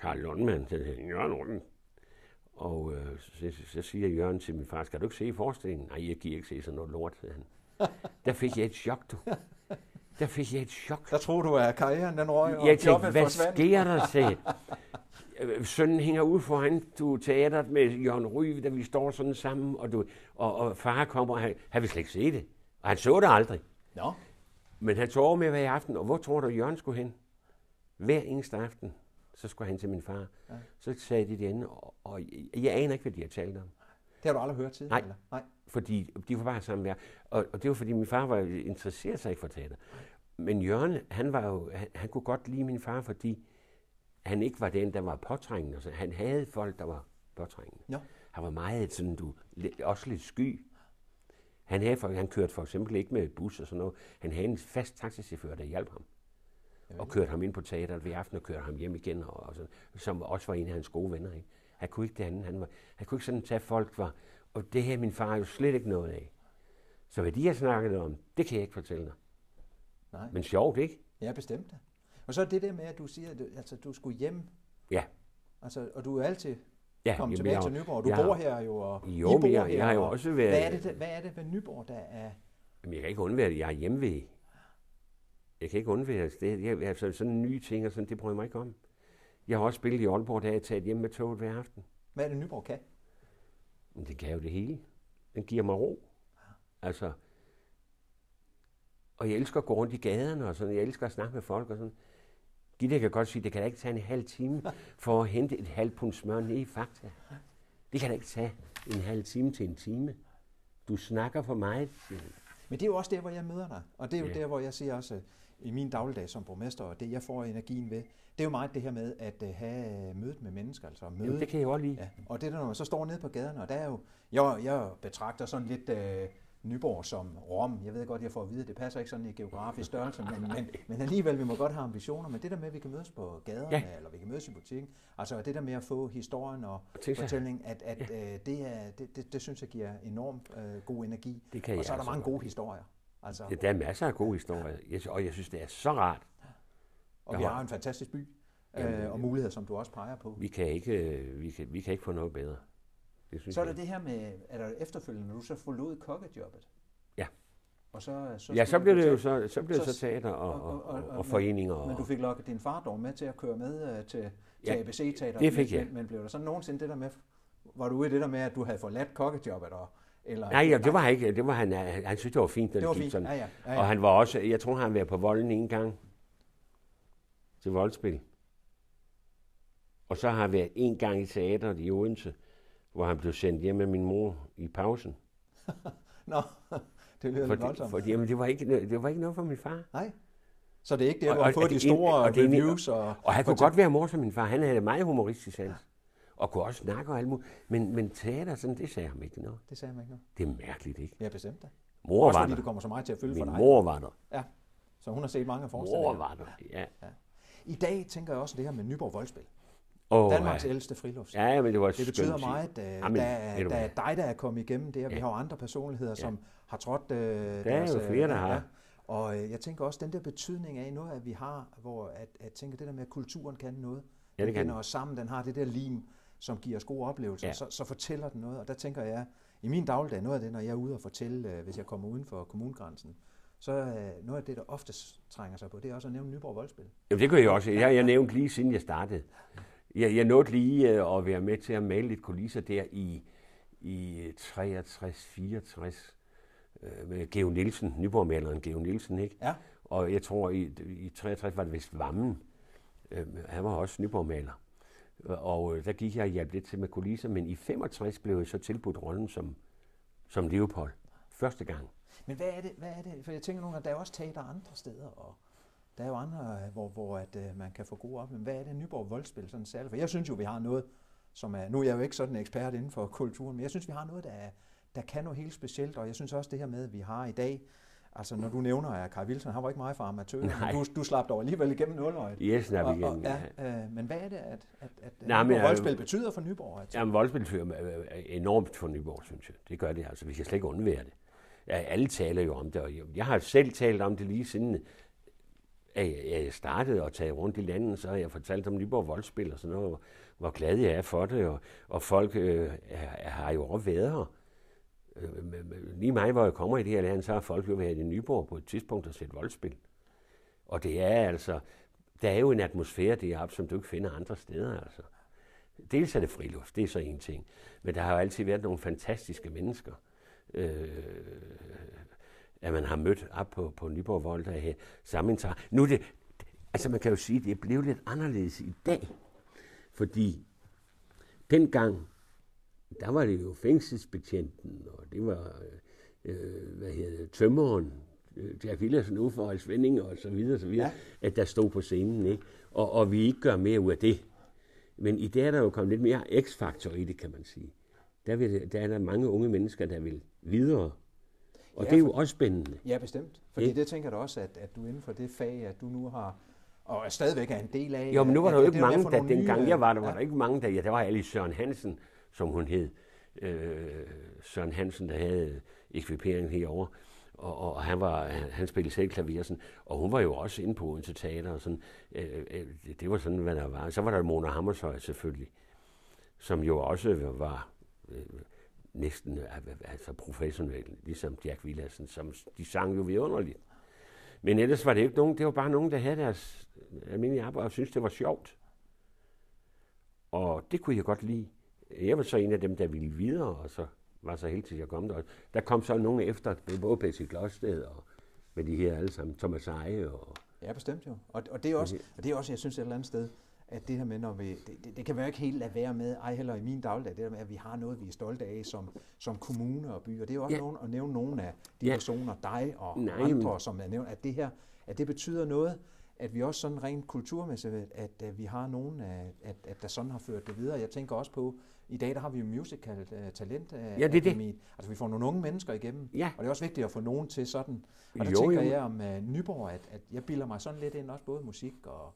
B: Karl Lundmann, så siger Jørgen Rund. Og øh, så, så, siger Jørgen til min far, skal du ikke se forestillingen? Nej, jeg giver ikke se sådan noget lort, sagde han. Der fik jeg et chok, du. Der fik jeg et chok.
A: Der tror du, at karrieren den røg,
B: og jeg tænkte, hvad forsvandt. sker der, sagde Sønnen hænger ud foran du teateret med Jørgen Ry, da vi står sådan sammen, og, du, og, og far kommer, og han, han vil slet ikke se det. Og han så det aldrig.
A: Nå.
B: Men han tog over med hver aften, og hvor tror du, Jørgen skulle hen? Hver eneste aften, så skulle han til min far. Ja. Så sagde de det inde, og, og jeg aner ikke, hvad de har talt om.
A: Det har du aldrig hørt til?
B: Nej, eller? Nej. fordi de var bare sammen med og, og det var, fordi min far var interesseret sig for teater. Men Jørgen, han, var jo, han, han kunne godt lide min far, fordi han ikke var den, der var påtrængende. Så han havde folk, der var påtrængende.
A: Ja.
B: Han var meget sådan, du, også lidt sky. Han, havde for, han kørte for eksempel ikke med bus og sådan noget. Han havde en fast taxichauffør, der hjalp ham. Og kørte ham ind på teateret ved aften og kørte ham hjem igen, og, og sådan, som også var en af hans gode venner. Ikke? Han kunne ikke det andet. Han, var, han kunne ikke sådan tage folk, var, og det her min far jo slet ikke noget af. Så hvad de har snakket om, det kan jeg ikke fortælle dig.
A: Nej.
B: Men sjovt, ikke?
A: Ja, bestemt. Og så det der med, at du siger, at du, altså, du skulle hjem.
B: Ja.
A: Altså, og du er altid
B: ja,
A: kommet tilbage til Nyborg. Du
B: jeg,
A: bor her jo, og
B: jo, I bor jeg, her. Jeg har jo også været...
A: Hvad er, det, hvad er det ved Nyborg, der er...
B: Jamen, jeg kan ikke undvære det. Jeg er hjemme Jeg kan ikke undvære det. Jeg, altså, sådan en ny ting, og sådan, det bryder mig ikke om. Jeg har også spillet i Aalborg, der jeg taget hjem med toget hver aften.
A: Hvad er det, Nyborg kan?
B: Men det kan jo det hele. Den giver mig ro. Altså, og jeg elsker at gå rundt i gaderne og sådan. Jeg elsker at snakke med folk og sådan. Gitte kan godt sige, det kan da ikke tage en halv time for at hente et halvt pund smør ned i Fakta. Det kan da ikke tage en halv time til en time. Du snakker for meget.
A: Men det er jo også der, hvor jeg møder dig. Og det er jo ja. der, hvor jeg siger også, i min dagligdag som borgmester, og det jeg får energien ved, det er jo meget det her med at uh, have mødet med mennesker. Altså møde,
B: Jamen, det kan jeg også lide.
A: Ja. Og det der, når man så står nede på gaderne, og der er jo, jeg, jeg betragter sådan lidt uh, Nyborg som Rom. Jeg ved godt, jeg får at vide, at det passer ikke sådan i geografisk størrelse, men, men, men alligevel, vi må godt have ambitioner. Men det der med, at vi kan mødes på gaderne, ja. eller vi kan mødes i butikken, altså det der med at få historien og fortællingen, at, at ja. uh, det, er, det, det, det, synes jeg giver enormt uh, god energi.
B: Det kan
A: og så er der
B: altså
A: mange gode historier.
B: Altså, ja, der er masser af gode historier, ja. og jeg synes, det er så rart.
A: Og vi har en fantastisk by, Jamen, øh, og muligheder, som du også peger på.
B: Vi kan ikke, vi kan, vi kan ikke få noget bedre.
A: Det synes så er der jeg. det her med, er der efterfølgende, når du så forlod kokkejobbet?
B: Ja.
A: Og så, så
B: ja, så blev det jo så, så, blev så, så teater og, og, og, og, og foreninger.
A: Men, men du fik lokket din far dog med til at køre med uh, til, til
B: ja,
A: ABC-teater.
B: det fik jeg.
A: Men, men blev der så nogensinde det der med, var du ude i det der med, at du havde forladt kokkejobbet og
B: eller, Nej, ja, det var ikke. Det var han, han synes, det var fint,
A: det, det var fint. Sådan. Ja, ja, ja, ja.
B: Og han var også, jeg tror, han var på volden en gang til voldspil. Og så har han været en gang i teateret i Odense, hvor han blev sendt hjem med min mor i pausen.
A: Nå, det lyder lidt voldsomt.
B: For, jamen, det var, ikke, det var ikke noget for min far.
A: Nej. Så det er ikke det, hvor han fået de store og, og reviews? Og,
B: og han kunne godt være mor som min far. Han havde meget humoristisk sans. Ja og kunne også snakke og alt muligt. Men, men teater, sådan, det sagde ham ikke noget.
A: Det sagde ham ikke noget.
B: Det er mærkeligt, ikke?
A: Ja, bestemt da.
B: Mor
A: også
B: var
A: fordi
B: der.
A: du kommer så meget til at følge
B: Min
A: for dig.
B: mor var der.
A: Ja, så hun har set mange forestillinger.
B: Mor var der, ja. ja.
A: I dag tænker jeg også det her med Nyborg Voldspil.
B: Oh,
A: Danmarks ja. ældste frilufts.
B: Ja, men det var
A: Det betyder meget, at Jamen, der er dig, der er kommet igennem det, og ja. vi har andre personligheder, ja. som har trådt uh,
B: Der deres, er jo flere, der har. Ja.
A: Og uh, jeg tænker også, den der betydning af noget, at vi har, hvor at, at tænker det der med, at kulturen kan noget.
B: Ja, det kan. Den
A: os sammen, den har det der lim, som giver os gode oplevelser, ja. så, så fortæller den noget. Og der tænker jeg, i min dagligdag, noget af det, når jeg er ude og fortælle, øh, hvis jeg kommer uden for kommunegrænsen, så øh, noget af det, der oftest trænger sig på, det er også at nævne Nyborg Voldspil.
B: Jamen det gør jeg også. Jeg, jeg nævnte lige siden jeg startede. Jeg, jeg nåede lige øh, at være med til at male lidt kulisser der i, i 63-64 øh, med Geo Nielsen, Nyborg-maleren Geo Nielsen, ikke?
A: Ja.
B: Og jeg tror, i, i 63 var det vist Vammen. Han var også Nyborg-maler. Og øh, der gik jeg og hjalp lidt til med kulisser, men i 65 blev jeg så tilbudt rollen som, som Leopold. Første gang.
A: Men hvad er det, hvad er det? For jeg tænker nogle gange, der er også teater andre steder, og Der er jo andre, øh, hvor, hvor at, uh, man kan få gode men Hvad er det Nyborg Voldspil sådan særligt? For jeg synes jo, vi har noget, som er... Nu er jeg jo ikke sådan en ekspert inden for kulturen, men jeg synes, vi har noget, der, er, der kan noget helt specielt. Og jeg synes også, det her med, at vi har i dag... Altså, når du nævner, at Kai Wilson, han var ikke meget for amatører, men du, du slap dog alligevel igennem nuløjet.
B: Jeg slap igennem,
A: ja. ja. Øh, men hvad er det, at, at, at
B: Nej, men,
A: Voldspil betyder for Nyborg? At
B: Jamen, voldspil betyder enormt for Nyborg, synes jeg. Det gør det, altså. Vi kan slet ikke undvære det. Ja, alle taler jo om det, og jeg har selv talt om det lige siden at jeg startede og tage rundt i landet, så har jeg fortalt om Nyborg Voldspil og sådan noget, hvor, hvor glad jeg er for det, og, og folk øh, har jo også været her. Øh, lige mig, hvor jeg kommer i det her land, så har folk jo været i Nyborg på et tidspunkt og set voldspil. Og det er altså, der er jo en atmosfære deroppe, som du ikke finder andre steder. Altså. Dels er det friluft, det er så en ting. Men der har jo altid været nogle fantastiske mennesker. Øh, at man har mødt op på, på Nyborg Vold der her sammen. Nu det, altså man kan jo sige, at det er blevet lidt anderledes i dag. Fordi dengang, der var det jo fængselsbetjenten, og det var, øh, hvad hedder det, tømmeren, øh, Jack Villersen, Uffe og Svending og så videre, så videre, ja. at der stod på scenen, ikke? Og, og vi ikke gør mere ud af det. Men i dag er der jo kommet lidt mere x-faktor i det, kan man sige. Der, vil, der er der mange unge mennesker, der vil videre og ja, det er jo for, også spændende.
A: Ja, bestemt. Fordi ja. det tænker du også, at, at du inden for det fag, at du nu har og er stadigvæk er en del af.
B: Jo, men nu var
A: der
B: jo ikke mange, der dengang jeg var der, var ja. der ikke mange, der, ja, der var Alice Søren Hansen, som hun hed. Øh, Søren Hansen, der havde ekviperingen herovre. Og, og han, var, han, spillede selv klaver sådan, og hun var jo også inde på Odense Teater og sådan. Øh, øh, det var sådan, hvad der var. Så var der Mona Hammershøj selvfølgelig, som jo også var øh, næsten øh, altså professionel, ligesom Jack Villadsen, som de sang jo vidunderligt. Men ellers var det ikke nogen, det var bare nogen, der havde deres øh, almindelige arbejde og syntes, det var sjovt. Og det kunne jeg godt lide. Jeg var så en af dem, der ville videre, og så var så heldig, at jeg kom der. Der kom så nogen efter, det både Bessie Glosted og med de her alle sammen, Thomas Eje og...
A: Ja, bestemt jo. Og, og, det er også, og det er også, jeg synes, et eller andet sted, at det her med, når vi, det, det, det kan jo ikke helt lade være med, ej heller i min dagligdag, det der med, at vi har noget, vi er stolte af som, som kommune og by, og det er jo også ja. nogen, at nævne nogle af de ja. personer, dig og Nej, andre, som er nævnt, at det her, at det betyder noget, at vi også sådan rent kulturmæssigt, at, at, at vi har nogen, at, at der sådan har ført det videre. Jeg tænker også på, i dag der har vi jo musical uh, talent uh,
B: ja, det det.
A: Altså vi får nogle unge mennesker igennem,
B: ja.
A: og det er også vigtigt at få nogen til sådan. Og der jo, tænker jo. jeg om uh, Nyborg, at, at jeg bilder mig sådan lidt ind, også både musik og,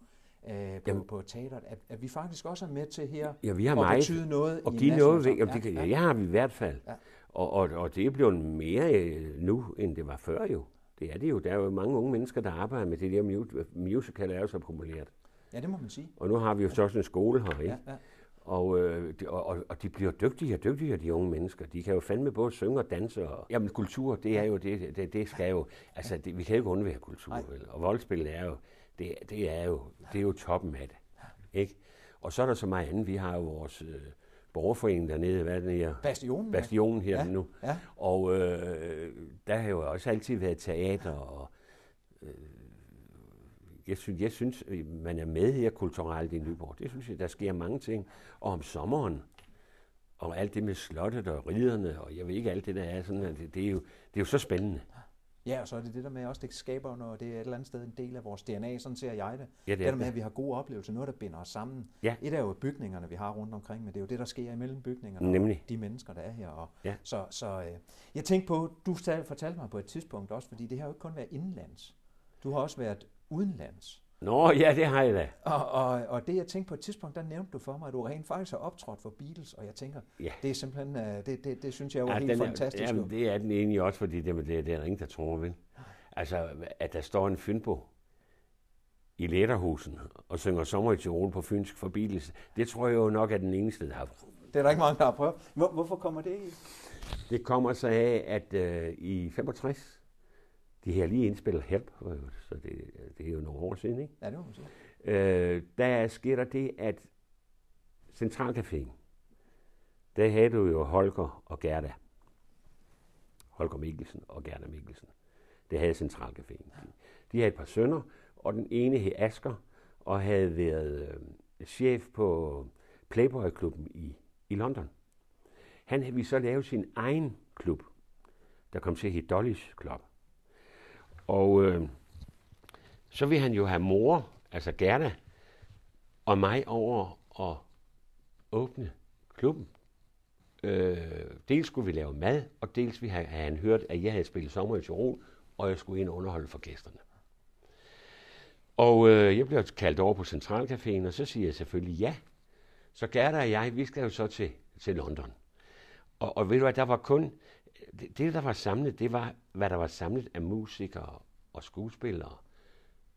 A: øh, på, på teateret, at, at vi faktisk også er med til her
B: ja, vi har
A: at
B: meget,
A: betyde noget
B: og give noget væk. Ja, det kan, ja. ja, har vi i hvert fald. Ja. Og, og, og det er blevet mere nu, end det var før jo. Det er det jo. Der er jo mange unge mennesker, der arbejder med det der musical, er jo så populært.
A: Ja, det må man sige.
B: Og nu har vi jo så også en skole her, ikke? Ja, ja. Og, øh, og, og de bliver dygtigere og dygtigere, de unge mennesker. De kan jo fandme både synge og danse. Og, jamen, kultur, det er jo det, det, det skal jo... Altså, det, vi kan jo ikke undvære kultur, vel? Og voldspil er jo det, det, er jo, det er jo toppen af det. Ikke? Og så er der så meget andet. Vi har jo vores øh, borgerforening dernede, hvad er det her?
A: Bastionen.
B: Bastionen her ja. nu. Ja. Og øh, der har jo også altid været teater, og øh, jeg, synes, jeg synes, man er med her kulturelt i Nyborg. Det synes jeg, der sker mange ting. Og om sommeren, og alt det med slottet og riderne, og jeg ved ikke alt det, der er sådan, det, det, er, jo, det er jo så spændende.
A: Ja, og så er det det der med også, det skaber, når det er et eller andet sted en del af vores DNA, sådan ser jeg det.
B: Ja, det,
A: det der med, at vi har gode oplevelser, noget, der binder os sammen.
B: Ja.
A: Et er jo bygningerne, vi har rundt omkring, men det er jo det, der sker imellem bygningerne
B: Nemlig.
A: og de mennesker, der er her. Og
B: ja.
A: Så, så øh, jeg tænkte på, du fortalte mig på et tidspunkt også, fordi det har jo ikke kun været indenlands. Du har også været udenlands.
B: Nå, ja, det har jeg da.
A: Og, og, og det, jeg tænkte på et tidspunkt, der nævnte du for mig, at du rent faktisk har optrådt for Beatles, og jeg tænker, ja. det er simpelthen, øh, det, det, det synes jeg var ja, helt
B: den
A: fantastisk.
B: Jamen, det er den egentlig også, fordi det, det, det er der ingen, der tror, vel? Altså, at der står en fynbo i Lætterhusen og synger sommer i Tirol på fynsk for Beatles, det tror jeg jo nok er den eneste, der har
A: Det er der ikke mange, der har prøvet. Hvor, hvorfor kommer det i?
B: Det kommer så af, at øh, i 65, de her lige indspillet Help, så det, det er jo nogle år siden, ikke?
A: Ja, det må man sige.
B: Øh, der sker der det, at Centralcaféen, der havde du jo Holger og Gerda. Holger Mikkelsen og Gerda Mikkelsen. Det havde Centralcaféen. De, de havde et par sønner, og den ene hed Asker, og havde været øh, chef på Playboy-klubben i, i London. Han havde vi så lavet sin egen klub, der kom til at hedde Dollys Club. Og øh, så vil han jo have mor, altså Gerda, og mig over og åbne klubben. Øh, dels skulle vi lave mad, og dels ville have, han hørt, at jeg havde spillet sommer i Tirol, og jeg skulle ind og underholde for gæsterne. Og øh, jeg blev kaldt over på Centralcaféen, og så siger jeg selvfølgelig ja. Så Gerda og jeg, vi skal jo så til, til London. Og, og ved du hvad, der var kun, det, det der var samlet, det var, hvad der var samlet af musikere og skuespillere,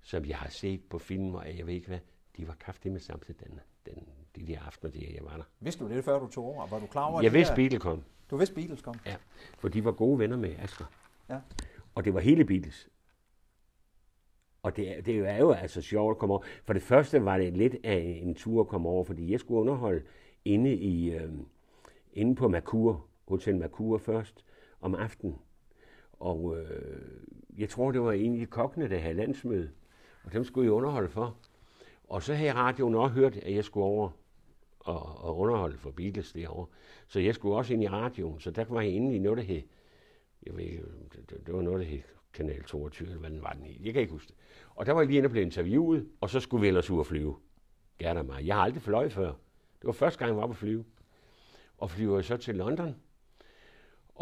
B: som jeg har set på film, og jeg ved ikke hvad, de var kraftigt med samlet den, den, de der aftener, der jeg var der.
A: Vidste du det, før du tog over? Var du klar over
B: Jeg vidste,
A: der?
B: Beatles kom.
A: Du vidste, Beatles kom?
B: Ja, for de var gode venner med Asger.
A: Ja.
B: Og det var hele Beatles. Og det, det er jo altså sjovt at komme over. For det første var det lidt af en tur at komme over, fordi jeg skulle underholde inde, i, øh, inde på Mercur, Hotel Mercur først, om aftenen. Og øh, jeg tror, det var en af de kokkene, der havde landsmøde, og dem skulle jeg underholde for. Og så havde radioen også hørt, at jeg skulle over og, og underholde for Beatles derovre. Så jeg skulle også ind i radioen, så der var jeg inde i noget, der hed, jeg ved ikke, det, det, var noget, der hed Kanal 22, eller hvad den var den i. Jeg kan ikke huske det. Og der var jeg lige inde og blev interviewet, og så skulle vi ellers ud og flyve. Gerda mig. Jeg har aldrig fløjet før. Det var første gang, jeg var på flyve. Og flyver jeg så til London.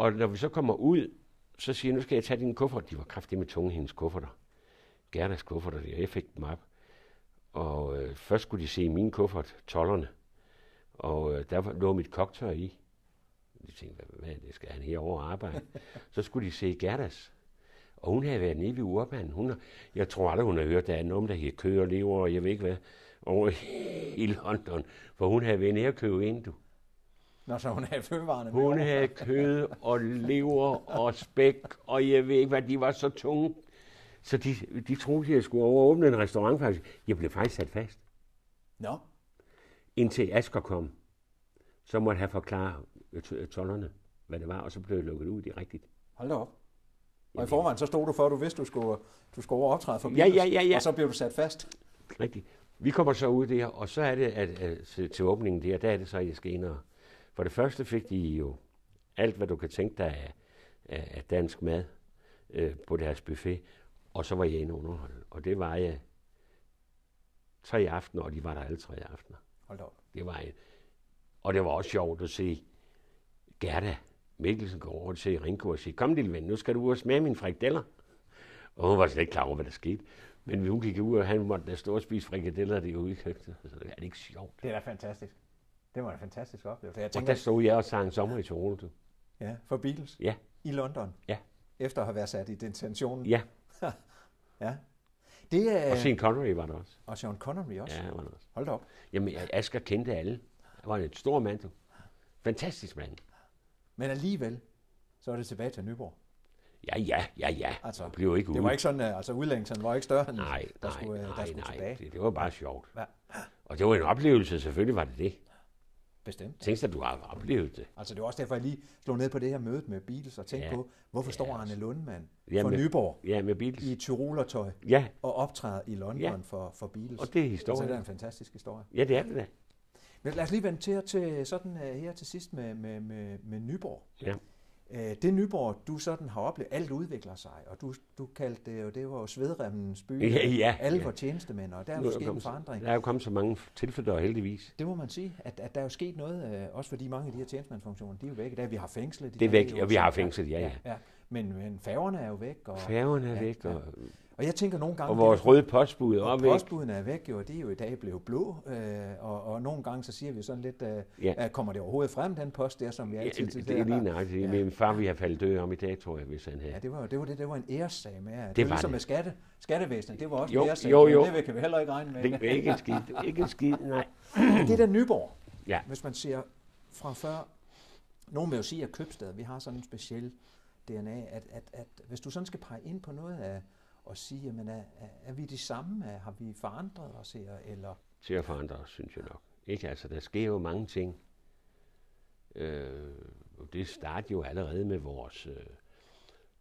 B: Og når vi så kommer ud, så siger jeg, nu skal jeg tage din kuffert. De var kraftige med tunge, hendes kufferter. Gerdas kufferter, der. jeg fik dem op. Og øh, først skulle de se min kuffert, tollerne. Og øh, der lå mit koktør i. De tænkte, hvad, hvad er det skal han herover arbejde? så skulle de se Gerdas. Og hun havde været nede ved Urban. Hun har, jeg tror aldrig, hun har hørt, der er nogen, om, der hedder kød og lever, og jeg ved ikke hvad, over i London. For hun havde været nede og købe ind, du.
A: Nå, så hun havde fødevarene med
B: Hun
A: over.
B: havde kød og lever og spæk, og jeg ved ikke hvad, de var så tunge. Så de, de troede, at jeg skulle over og åbne en restaurant faktisk. Jeg blev faktisk sat fast.
A: Nå,
B: Indtil Asger kom, så måtte han forklare øh, to- tollerne, hvad det var, og så blev jeg lukket ud. Er rigtigt.
A: hold da op. Og i forvejen, så stod du for, at du vidste, du skulle, du skulle over og optræde for
B: Ja, ja, ja, ja.
A: og så blev du sat fast.
B: Rigtigt. Vi kommer så ud der, og så er det, at, at til, til åbningen der, der er det så, at jeg skal ind og... For det første fik de jo alt, hvad du kan tænke dig af, af, af dansk mad øh, på deres buffet, og så var jeg inde og underholde. Og det var jeg tre aftener, og de var der alle tre aftener.
A: Hold op.
B: Det var en. Og det var også sjovt at se Gerda Mikkelsen gå over til Ringo og sige, kom lille ven, nu skal du ud og smage mine frikadeller. Og hun var slet ikke klar over, hvad der skete. Men hun gik ud, og han måtte da stå og spise frikadeller derude i køkkenet. Så det er det ikke sjovt.
A: Det er da fantastisk. Det var en fantastisk oplevelse. Jeg
B: Og
A: tænker,
B: der stod jeg og sang sommer i Toronto.
A: ja, for Beatles
B: Ja,
A: i London,
B: ja,
A: efter at have været sat i detentionen.
B: ja.
A: ja. Det er...
B: Og Sean Connery var der også.
A: og Sean Connery også.
B: Ja, han var der også.
A: Hold da op.
B: Jamen, Asger kendte alle. Han var en stor mand, du. Fantastisk mand.
A: Men alligevel, så er det tilbage til Nyborg.
B: Ja, ja, ja, ja.
A: Altså,
B: Han blev ikke
A: Det
B: ude.
A: var ikke sådan, at altså, udlængselsen var ikke større, end
B: Nej,
A: der
B: nej,
A: skulle, øh, der
B: nej,
A: skulle
B: nej.
A: tilbage.
B: Det, det var bare sjovt.
A: Ja,
B: Og det var en oplevelse, selvfølgelig var det det.
A: Bestemt.
B: Tænk at du har oplevet det.
A: Altså, det var også derfor, jeg lige slog ned på det her møde med Beatles og tænkte
B: Ja.
A: på, hvorfor står
B: Ja,
A: Arne Lundmand
B: Ja,
A: fra
B: med-
A: Nyborg
B: Ja, med Beatles.
A: i Tyrolertøj
B: Ja,
A: og optræder i London
B: Ja.
A: for, for Beatles?
B: og det er
A: Altså,
B: historien.
A: det er en fantastisk historie.
B: Ja, det er det da.
A: Men lad os lige vende til, til sådan uh, her til sidst med, med, med, med Nyborg.
B: Ja.
A: Uh, det Nyborg, du sådan har oplevet, alt udvikler sig, og du, du kaldte det jo, det var jo svedremmens by.
B: Ja, ja,
A: Alle
B: ja.
A: var tjenestemænd, og der er jo sket en forandring.
B: Der er jo kommet så mange tilfælde, heldigvis.
A: Det må man sige, at, at der er jo sket noget, øh, også fordi mange af de her tjenestemandsfunktioner, de er jo væk. Der vi har fængslet. de
B: Det er væk, og vi har fængslet, ja, ja.
A: ja. Men, men færgerne er jo væk, og,
B: Færgen er
A: Ja,
B: væk,
A: ja.
B: Og,
A: jeg tænker nogle gange...
B: og vores
A: det-
B: røde postbud er væk.
A: postbudene er væk, jo, og de er jo i dag blevet blå, øh, og, og nogle gange så siger vi sådan lidt, øh,
B: Ja.
A: ja. kommer det overhovedet frem, den post der, som vi
B: Ja,
A: altid
B: det,
A: til
B: det er lige nøjagtigt.
A: Ja.
B: Min far ville have faldet død om i dag, tror jeg, hvis han havde.
A: Ja, det var, det var det, det var en æressag med, det,
B: Det
A: var ligesom
B: det.
A: med skatte, skattevæsenet, det var også
B: Jo,
A: en æressag,
B: jo, jo.
A: det kan vi heller ikke regne med.
B: Det er ikke en skid, ikke en skid, nej.
A: Det er der Nyborg,
B: Ja,
A: hvis man ser fra før, nogen vil jo sige, at Købstad, vi har sådan en speciel DNA, at, at, at hvis du sådan skal pege ind på noget af, og sige, jamen er, er, vi de samme, har vi forandret os her, eller
B: til at forandre os, synes jeg nok. Ikke? Altså, der sker jo mange ting. Øh, og det starter jo allerede med vores... Øh,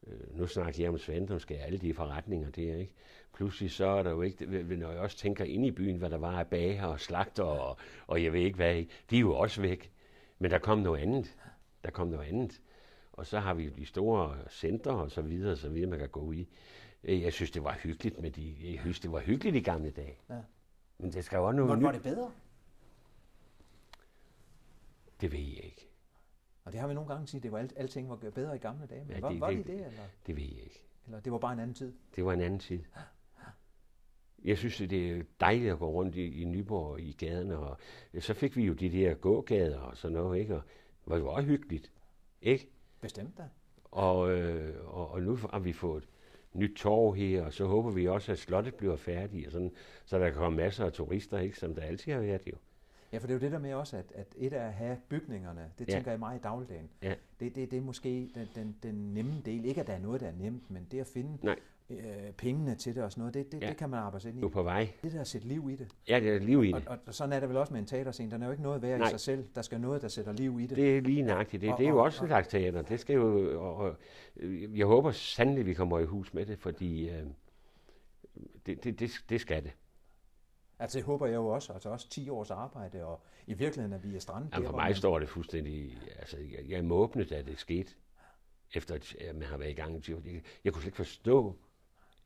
B: øh, nu snakker jeg om Svandomskab, alle de forretninger der, ikke? Pludselig så er der jo ikke, når jeg også tænker ind i byen, hvad der var af bager og slagter og, og jeg ved ikke hvad, ikke? de er jo også væk. Men der kom noget andet. Der kom noget andet. Og så har vi jo de store centre og så videre, og så videre, man kan gå i. Øh, Jeg synes, det var hyggeligt med de, jeg synes, det var hyggeligt i gamle dage.
A: Ja.
B: Men det skal jo også noget
A: Var,
B: nyt.
A: var det bedre?
B: Det ved jeg ikke.
A: Og det har vi nogle gange det var alt, alting var bedre i gamle dage. Men
B: Ja,
A: var,
B: det-
A: var
B: det-
A: det, det, eller,
B: Det ved jeg ikke.
A: eller det var bare en anden tid?
B: Det var en anden tid. Jeg synes, det er dejligt at gå rundt i, i Nyborg i gaderne, og så fik vi jo de der gågader og sådan noget, ikke? Og det var jo også hyggeligt, ikke?
A: Bestemt da.
B: Og, øh, og, og nu har vi fået et nyt torv her, og så håber vi også, at slottet bliver færdigt, og sådan, så der kan komme masser af turister, ikke? Som der altid har været jo.
A: Ja, for det er jo det der med også, at, at et er at have bygningerne, det
B: Ja.
A: tænker jeg meget i dagligdagen.
B: Ja.
A: Det, det, det er måske den, den, den nemme del. Ikke at der er noget, der er nemt, men det at finde
B: Nej.
A: Øh, pengene til det og sådan noget, det, det,
B: Ja.
A: det kan man arbejde ind i.
B: Du er på vej.
A: Det der at sætte liv i det.
B: Ja, det er liv i
A: Og,
B: det.
A: og, og sådan er det vel også med en teaterscene. Den er jo ikke noget værd i
B: Nej.
A: sig selv. Der skal noget, der sætter liv i det.
B: Det er lige nøjagtigt. Det,
A: Og-
B: det er jo
A: og-
B: også et slags teater. Det skal jo, og, og, jeg håber sandelig, vi kommer i hus med det, fordi øh, det, det, det, det skal det.
A: Altså det håber jeg jo også. Altså også 10 års arbejde, og i virkeligheden er vi i strand.
B: Jamen, for mig står det fuldstændig... Altså, jeg, jeg er måbende, da det skete, efter at man har været i gang i 10 år. Jeg, jeg kunne slet ikke forstå,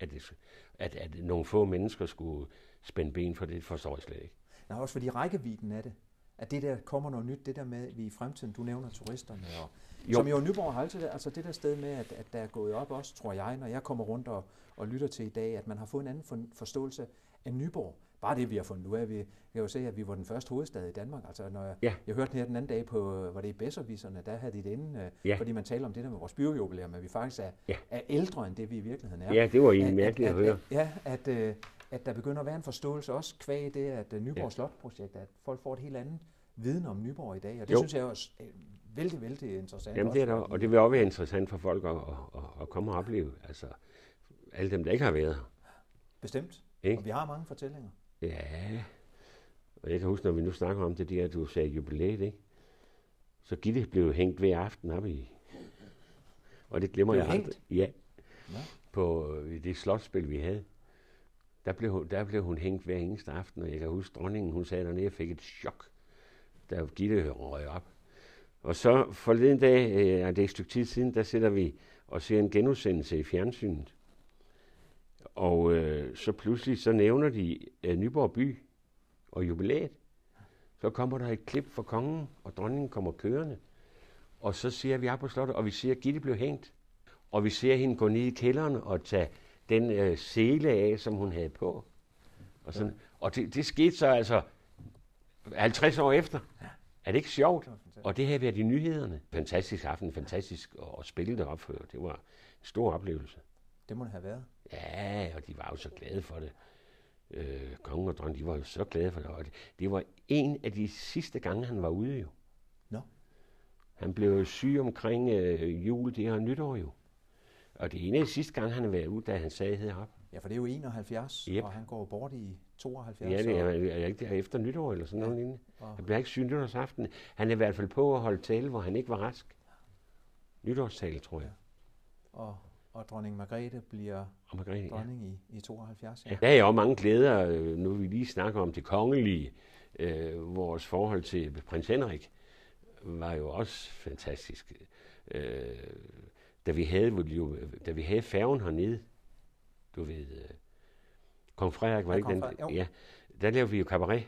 B: at, det, at, at nogle få mennesker skulle spænde ben for det. Forstår jeg slet ikke.
A: Nej, også fordi rækkevidden af det. At det der kommer noget nyt, det der med, at vi i fremtiden, du nævner turisterne, og
B: Jo.
A: som jo Nyborg har altid, altså det der sted med, at, at der er gået op også, tror jeg, når jeg kommer rundt og, og lytter til i dag, at man har fået en anden for, forståelse af Nyborg. Bare det, vi har fundet ud af. Vi jeg kan jo se, at vi var den første hovedstad i Danmark. Altså, når jeg,
B: Ja.
A: jeg hørte den her den anden dag på, var det i Besservisserne, der havde de det inde, øh,
B: Ja.
A: fordi man taler om det der med vores byjubilæum, at vi faktisk er,
B: Ja.
A: er ældre end det, vi i virkeligheden er.
B: Ja, det var egentlig mærkeligt at
A: at,
B: høre.
A: At, ja, at, øh, at der begynder at være en forståelse også kvæg det, at øh, Nyborg
B: Ja.
A: Slot-projekt, at folk får et helt andet viden om Nyborg i dag, og det
B: Jo.
A: synes jeg er også øh, vældig, vældig interessant.
B: Jamen, det er der, og det vil også være interessant for folk at, at, at, komme og opleve. Altså, alle dem, der ikke har været her.
A: Bestemt.
B: Ikke?
A: Og vi har mange fortællinger.
B: Ja, og jeg kan huske, når vi nu snakker om det der, du sagde jubilæet, ikke? Så Gitte blev hængt hver aften op i... Og det glemmer jeg
A: hængt?
B: aldrig. Ja.
A: Nå.
B: På øh, det slotspil, vi havde. Der blev, hun- der blev hun hængt hver eneste aften, og jeg kan huske, dronningen, hun sad dernede og fik et chok, da Gitte røg op. Og så forleden dag, øh, det er et stykke tid siden, der sætter vi og ser en genudsendelse i fjernsynet. Og øh, så pludselig så nævner de øh, Nyborg by og jubilæet. Så kommer der et klip fra kongen, og dronningen kommer kørende. Og så ser vi op på slottet, og vi ser, at Gitte blev hængt. Og vi ser hende gå ned i kælderen og tage den øh, sele af, som hun havde på. Og, sådan. og det, det skete så altså 50 år efter. Er det ikke sjovt? Og det har været i nyhederne. Fantastisk aften, fantastisk at spille det opføre. Det var en stor oplevelse.
A: Det må det have været.
B: Ja, og de var jo så glade for det. Øh, kongen og dronningen, de var jo så glade for det. Og det, det var en af de sidste gange, han var ude jo.
A: Nå.
B: Han blev jo syg omkring øh, jul, det her nytår jo. Og det er en af de sidste gange, han har været ude, da han sad heroppe.
A: Ja, for det er jo 71,
B: Yep.
A: og han går bort i 72.
B: Ja, det er, er ikke der efter nytår eller sådan
A: Ja.
B: noget lignende.
A: og,
B: Han blev ikke syg nytårsaften. Han er i hvert fald på at holde tale, hvor han ikke var rask. Nytårstale, tror jeg.
A: og, og dronning Margrethe bliver
B: Og Margrethe, ja.
A: dronning i, i 72.
B: Ja. Der er jo mange glæder, nu vi lige snakker om det kongelige. Øh, vores forhold til prins Henrik var jo også fantastisk. Øh, da, vi havde, jo, da vi havde færgen hernede, du ved, øh, kong Frederik var
A: Ja,
B: ikke den,
A: jo.
B: ja, der lavede vi jo cabaret.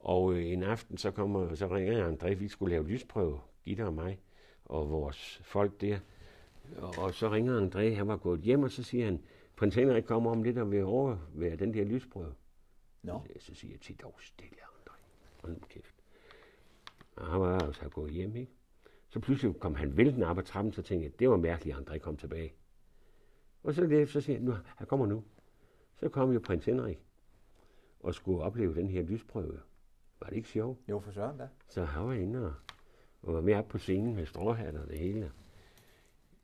B: Og øh, en aften, så, kommer, så ringer André, vi skulle lave lysprøve, Gitte og mig, og vores folk der. Og, og så ringer André, han var gået hjem, og så siger han, prins Henrik kommer om lidt og vil overvære den der lysprøve.
A: Nå,
B: Så siger jeg til dog stille, André. Hold kæft. Og han var altså gået hjem, ikke? Så pludselig kom han væltende op ad trappen, så tænkte jeg, det var mærkeligt, at André kom tilbage. Og så, det, så siger jeg, nu, han kommer nu. Så kom jo prins Henrik og skulle opleve den her lysprøve. Var det ikke sjovt?
A: jo for søren da.
B: Så han var inde og, og var med op på scenen med stråhat og det hele.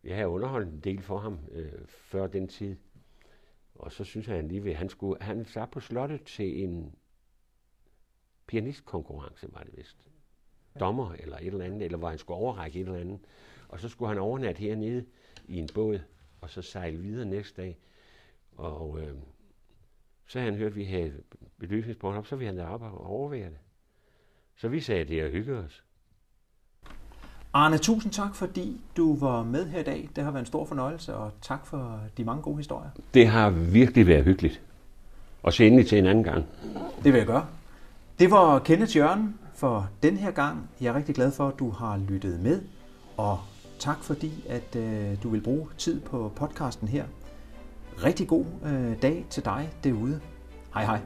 B: Jeg havde underholdt en del for ham øh, før den tid. Og så synes jeg, han lige ved, han skulle, han sat på slottet til en pianistkonkurrence, var det vist. Dommer eller et eller andet, eller hvor han skulle overrække et eller andet. Og så skulle han overnatte hernede i en båd, og så sejle videre næste dag. Og øh, så havde han hørt, at vi havde belysningsbånd op, så ville han deroppe og overvære det. Så vi sagde det og hygge os.
A: Arne, tusind tak, fordi du var med her i dag. Det har været en stor fornøjelse, og tak for de mange gode historier.
B: Det har virkelig været hyggeligt. Og se endelig til en anden gang.
A: Det vil jeg gøre. Det var Kenneth Jørgen for den her gang. Jeg er rigtig glad for, at du har lyttet med, og tak fordi, at øh, du vil bruge tid på podcasten her. Rigtig god øh, dag til dig derude. Hej hej.